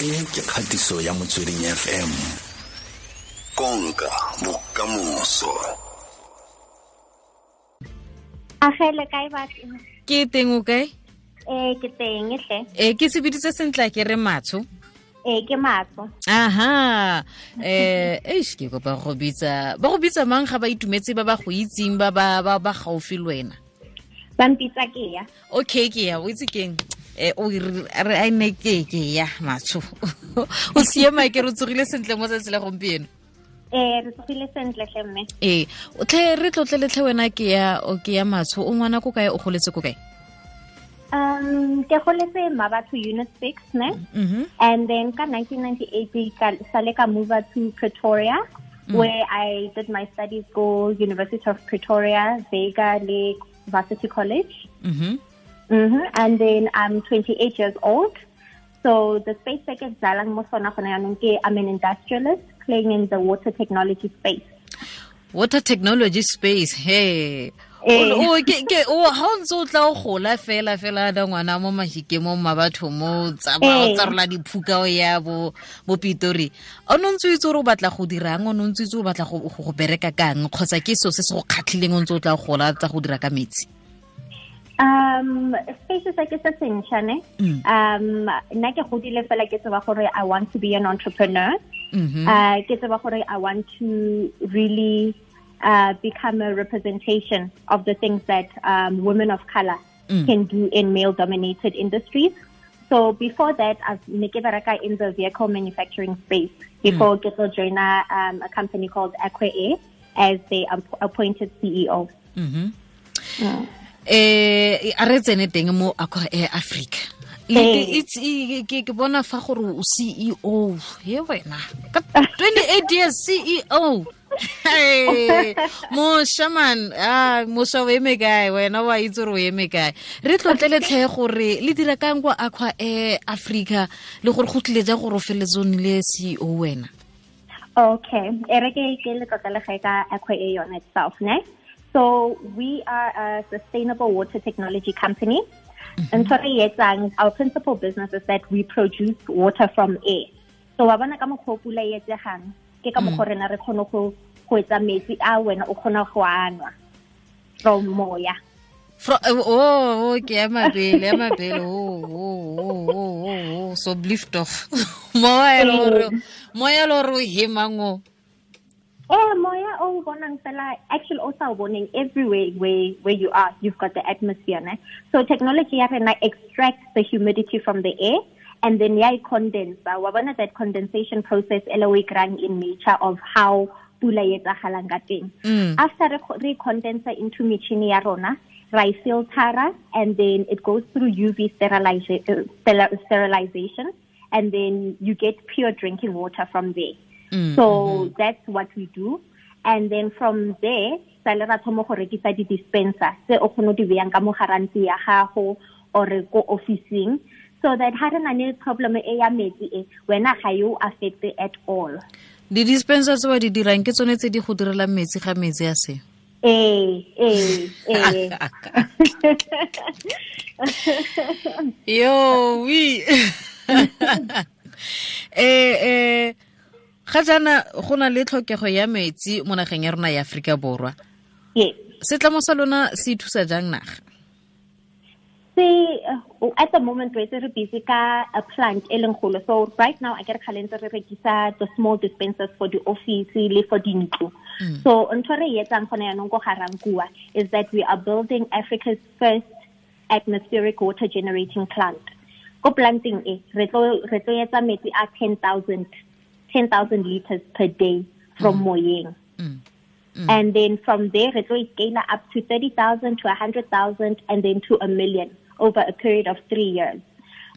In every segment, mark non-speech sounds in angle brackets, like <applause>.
e ke kgatiso ya motsweding fm konka bokamoso. Agele kae batho? Ke teng o kae eh ke teng hle. E ke se biditse sentle ke re matsho eh ke matso aha. Eh eish ke kopa go bitsa ba go bitsa mang ga ba itumetse ba ba go itseng ba ba ba gaufi le wena? Ba mpitsa ke ya. Okay ke ya o itse keng? eh o re a ne ke ke ya matsho <laughs> o siema ke re tsogile sentle mo tsatsi la gompieno. Eh re tsogile sentle hle mme. Ee o tlhe re tlotle wena ke ya o ke ya matsho o ngwana ko kae o goletse ko kae? Um ke goletse mabatho unit 6 ne mhm and then ka 1998 ka sale ka move to Pretoria where I did my studies go University of Pretoria Vega le Varsity College. Mm hmm And then I'm 28 years old. So the space tech is dalang mo sona gona yanong I'm an industrialist playing in the water technology space. water technology space he Eh. o ke ke o ha o ntse o tla o gola fela fela da ngwana mo mahikemong ma batho mo tsa ba Eh. tsa rola diphuka o ya bo mo Pitori o no ntse o itse o batla go dirang o no ntse o itse o batla go bereka kang kgotsa ke seo se se go kgatlhileng o ntse o tla o gola tsa go dira ka metsi Um spaces like it's essential ne. Mm. Um nna ke godile fela ke tseba gore I want to be an entrepreneur. Uh ke tseba gore I want to really uh become a representation of the things that um women of color Mm. can do in male dominated industries. So before that, I've Nikibaraka in the vehicle manufacturing space before mm. Gito joined um, a company called Aqua Air as the appointed CEO. mhm Mm. Eh a re tsene teng mo Air Africa. Ke it's e- ke ke bona fa gore o CEO he wena ka 28 years CEO Hey, <laughs> moša man ah moša o eme kae? Wena wa itse gore o eme kae? Re tlotle letlhe gore le dira kang kwa Aqua Air Africa le gore go tlile ja gore o feletse o nnile CEO wena. Okay. Ereke ke le tota le ka Aqua Air on itself, ne? So we are a sustainable water technology company. Mm-hmm. And so re our principal business is that we produce water from air. So wa bona ka mokgwa pula e etsegang, ke ka mokgwa mm. rena re kgone go go etsa metsi a wena o kgona go anwa from moya. Oh, oh, oh ke ya mabele ya mabele oh oh oh oh oh oh so lift off <laughs> moya lo moya lo re o hemang o Eh, moya o bonang fela actually also warning everywhere where where you are you've got the atmosphere ne? so technology ya rena extracts the humidity from the air and then ya condense wa bona that condensation process we run in nature of how pula etsagalang ka teng Mm. after re, re condense into machine ya rona ra e filtera and then it goes through UV sterilization, uh, sterilization and then you get pure drinking water from there Mm, so that's what we do. And then from there, sale ra thomo go rekisa di dispenser se o kgone di beyang ka mo garanti ya gago or go officing so that ha re na le problem e ya metsi e wena ga you affect at all. di dispenser tse wa di dirang ke tsone tse di go direlang metsi ga metsi a se <laughs> <laughs> <laughs> Eh eh eh. yo wi eh eh ga jana go na le tlhokego ya metsi mo nageng ya rona ya Aforika Borwa setlamo sa lona se thusa jang naga uh, at the moment we're very busy ka a plant e leng. So right now I get calendar re rekisa the small dispensers for the office le for dintlo. So ntho re e etsang gone yanong ko garang is that we are building Africa's first atmospheric water generating plant. Ko planting e re tlo re tlo etsa metsi a 10,000 10,000 liters per day from moyeng. Mm. And then from there, it will scale up to 30,000 to 100,000 and then to a million over a period of three years.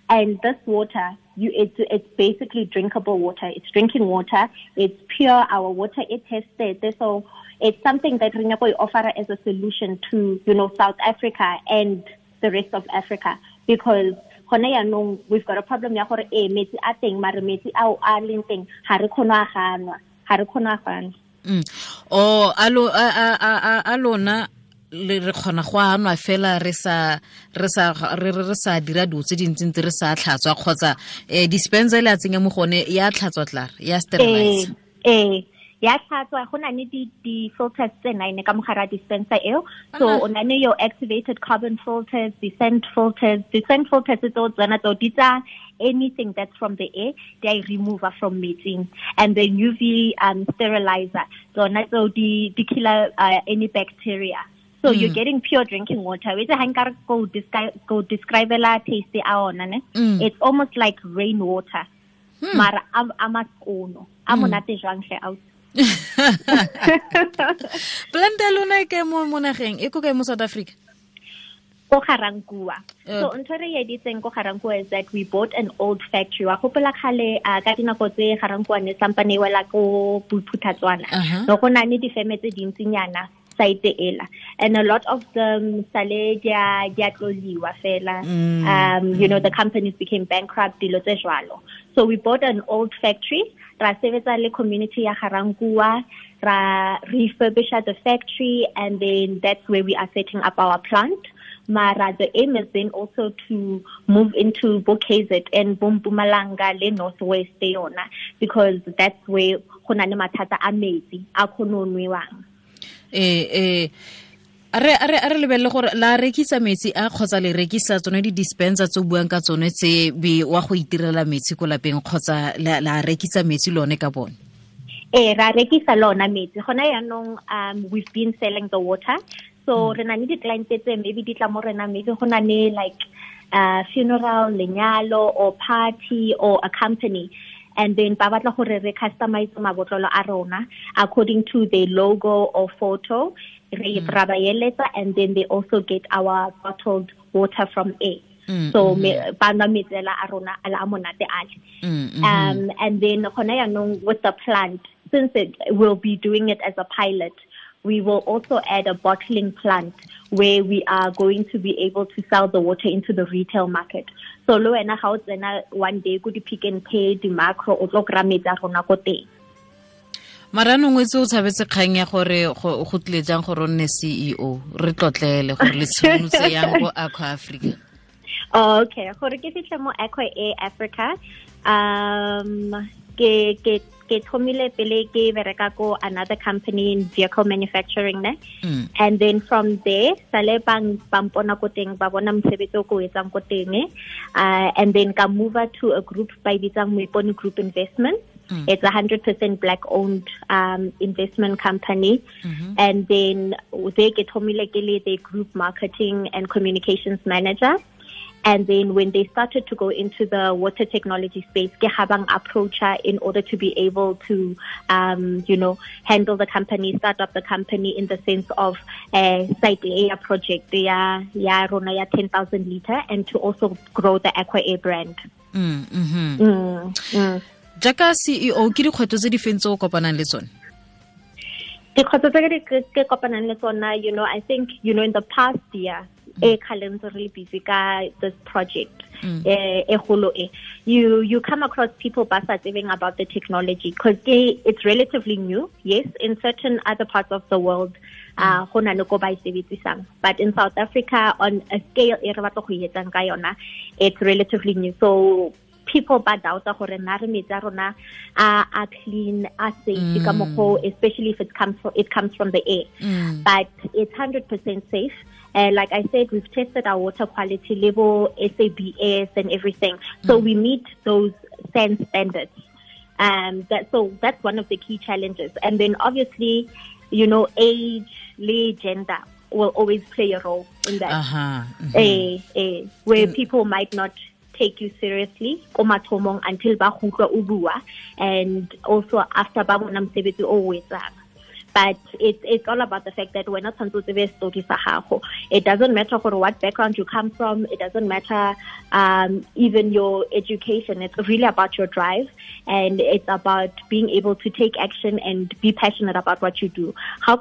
And this water, you, it's, it's basically drinkable water. It's drinking water. It's pure. Our water is tested. So it's something that Rinyago offer as a solution to, you know, South Africa and the rest of Africa because gone yaanong we've got a problem ya gore e metsi a teng mare metsi ao a leng teng ga re kgone a ganwa ga re kgone a ganwa. Mm. o oh, a lona le re kgona go anwa fela re sa re sa re re re sa dira dilo tse dintsi ntse re sa tlhatswa kgotsa um dispenser le a tsenya mo gone ya tlhatswa tlare ya sterilize. Eh ya tlhatswa go na le di-filters tse nine ka mogara dispenser eo. So o na le your activated carbon filters descent filters. Descent filters tseo tsona tseo di tsa anything that's from the air they remover from metsing. And then uv um, sterilizer tsona tseo di, di killer uh, any bacteria. So Mm. you're getting pure drinking water wetse ha nka re go describe go describela taste a ona ne? Mm. it's almost like rainwater. Hmm. mara a a maskono a monate jwang hle out planta ya lona e kae mo nageng e ko kae mo south africa ko Garankuwa. Uh. So ntho re editseng ko garankua is that we bought an old factory. Wa gopola khale uh, ka dinako tse Garankuwa ne sampane wela ko Bophuthatswana. No go na le difeme tse dintsinyana site ela and a lot of them sale dia dia tloliwa fela. Mm. um you know the companies became bankrupt dilo tse jwalo. So we bought an old factory ra sebetsa le community ya Garankuwa ra refurbish the factory and then that's where we are setting up our plant. Mara the aim is then also to move into Bokazet and Mpumalanga le northwest yona because that's where go na le mathata a metsi a khononwewang eh eh re a re a re lebelele gore la rekisa metsi a kgotsa le rekisa tsone di dispenser tse o buang ka tsone tse be wa go itirela metsi ko lapeng kgotsa la rekisa metsi lone ka bone? Eh ra rekisa lona metsi. Gona yaanong um we've been selling the water. So re na le di-client tse maybe di tla mo rena maybe go na le like uh, funeral lenyalo or party or a company and then ba batla gore re customize mabotlolo a rona according to the logo or photo. Re ra ba eletsa and then they also get our bottled water from air. Mm, so me ba nwa metsi ala a rona a monate ale Mm, mhm. um, and then gona yaanong with the plant, since it will be doing it as a pilot, we will also add a bottling plant where we are going to be able to sell the water into the retail market. So lo wena ga o tsena one day go di Pick n Pay di Makro o tlo kry-a metsi a rona ko teng. mara nongwe tse o tshabetse kgang ya gore go go tlile jang gore o nne ceo re tlotlele gore le tshimolotse yang go aqua africa Oh, okay. Gore ke fitlhe mo Aqua Africa. Um ke ke ke thomile pele ke bereka ko another company in vehicle manufacturing ne. Mm. And then from there, sale bang bampona ko teng ba bona mosebetsi o ko etsang ko teng. Uh, and then ka move to a group by bitsang Moipone Group Investment. Mm. It's a 100% black owned um, investment company. Mhm. And then they get Tomile Gili, the group marketing and communications manager. And then when they started to go into the water technology space, ke habang approach her in order to be able to, um, you know, handle the company, start up the company in the sense of a site A project, ya ya rona ya 10,000 liter, and to also grow the Aqua Air brand. Mm, mhm. Mm, mm. jaaka ceo ke dikgwetlho tse di feng tse o kopanang le tsone dikgwetlho tse ke di- ke ke kopanang le tsona you know i think you know in the past year e kgale ntse re busy ka this project Mm. eh e golo e. You you come across people ba sa tsebeng about the technology because it's relatively new yes in certain other parts of the world uh go na le ko ba sebedisang. But in south africa on a scale e re batla go e etsang ka yona it's relatively new. So people ba doubta gore na re metsi a rona a a clean a safe ka Mm. mokgwa o, especially if it comes from, it comes from the air Mm. but it's 100% safe uh, like I said, we've tested our water quality level, SABS, and everything. So we meet those standards. Um, that, so that's one of the key challenges. And then obviously, you know, age, le gender will always play a role in that. mhm. eh, eh, where people might not take you seriously ko mathomong until ba go o bua and also after ba bona mosebetsi o o but it's it's all about the fact that when tshwanetse o tsebe story it doesn't matter for what background you come from it doesn't matter um, even your education. It's really about your drive and it's about being able to take action and be passionate about what you do. How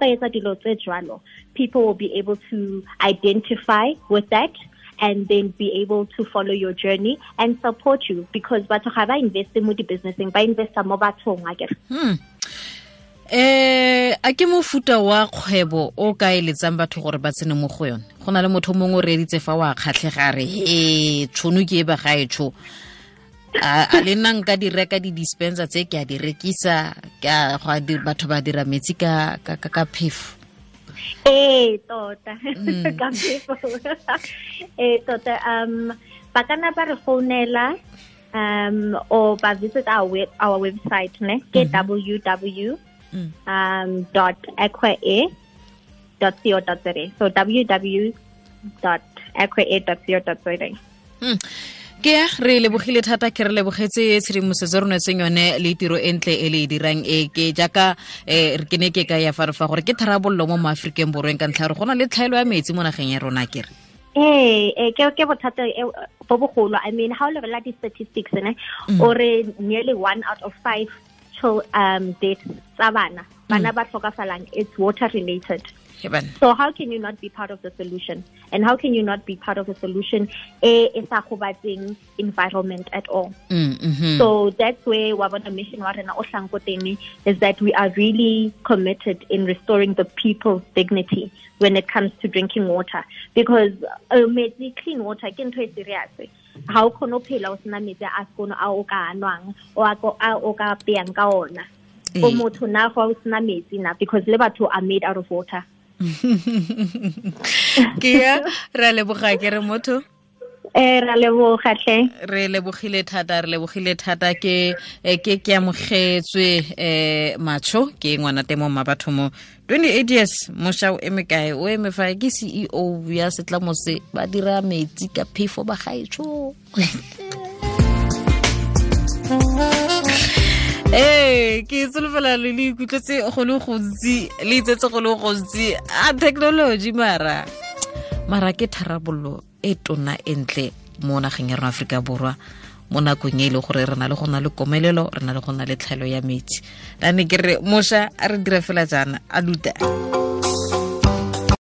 people will be able to identify with that and then be able to follow your journey and support you. Because batho ga ba invest mo di businessing ba investa mo bathong akere Hmm. eh a ke mofuta wa kgwebo o ka eletsang batho gore ba tsene mo go yone. Go na le motho mongwe o reeditse fa wa kgatlhega re e tshono ke e ba gaetsho a a le nna nka di di-dispenser tse ke a di rekisa a batho ba dira metsi ka ka ka- ka Eh, tota. Ka phefo. eh, tota. Um, ba ka ba re founela um, or ba visit our, web, our website, ne? Ke www Mm. um, dot aquaair dot co dot za. So www dot aquaair dot co dot za. Ke re lebogile thata ke re lebogetse tshedimosetso re nwetseng yone le tiro e ntle e le e dirang e ke jaaka um ke ne ke ka ya fa re fa gore ke tharabololo mo maaforikeng borweng ka ntlha gore go na le tlhaelo ya metsi mo nageng ya rona kere re eh, ke ke bothata eh, bo bogolo. I mean, how level di statistics ne? Or nearly one out of five chil- um deaths tsa bana. Bana ba tlhokafalang it's water related. Bana. So how can you not be part of the solution? And how can you not be part of the solution e sa gobatseng environment at all? Mm, mhm. So that's where Wabona Mission Warena Oshankoteni is that we are really committed in restoring the people's dignity when it comes to drinking water. Because uh, clean water e serious. Ha o kgone ho phela o sena metsi a sekono a o ka anwang o a a o ka peyang ka ona. O Eh. motho na fa o sena metsi na because le batho are made out of water. <laughs> ke ya? Ra leboga ke re motho? Eh ra leboga hle. re lebogile thata re lebogile thata ke eh, ke ke amogetswe um matsho ke ngwana temo mabatho mo. 28 years mošwa o eme kae? O eme fa? Ke ceo ya setlamo se ba dira metsi ka phefo ba gaetso <laughs> ke solofela le le ikutlwetse go le gontsi le itsetse go le gontsi. A technology mara mara ke tharabollo e tona e ntle mo nageng ya rona aforika borwa mo nakong e e leng gore re na le go na le komelelo re na le go na le tlhaelo ya metsi. Dane ke re mošwa a re dira fela jaana a luta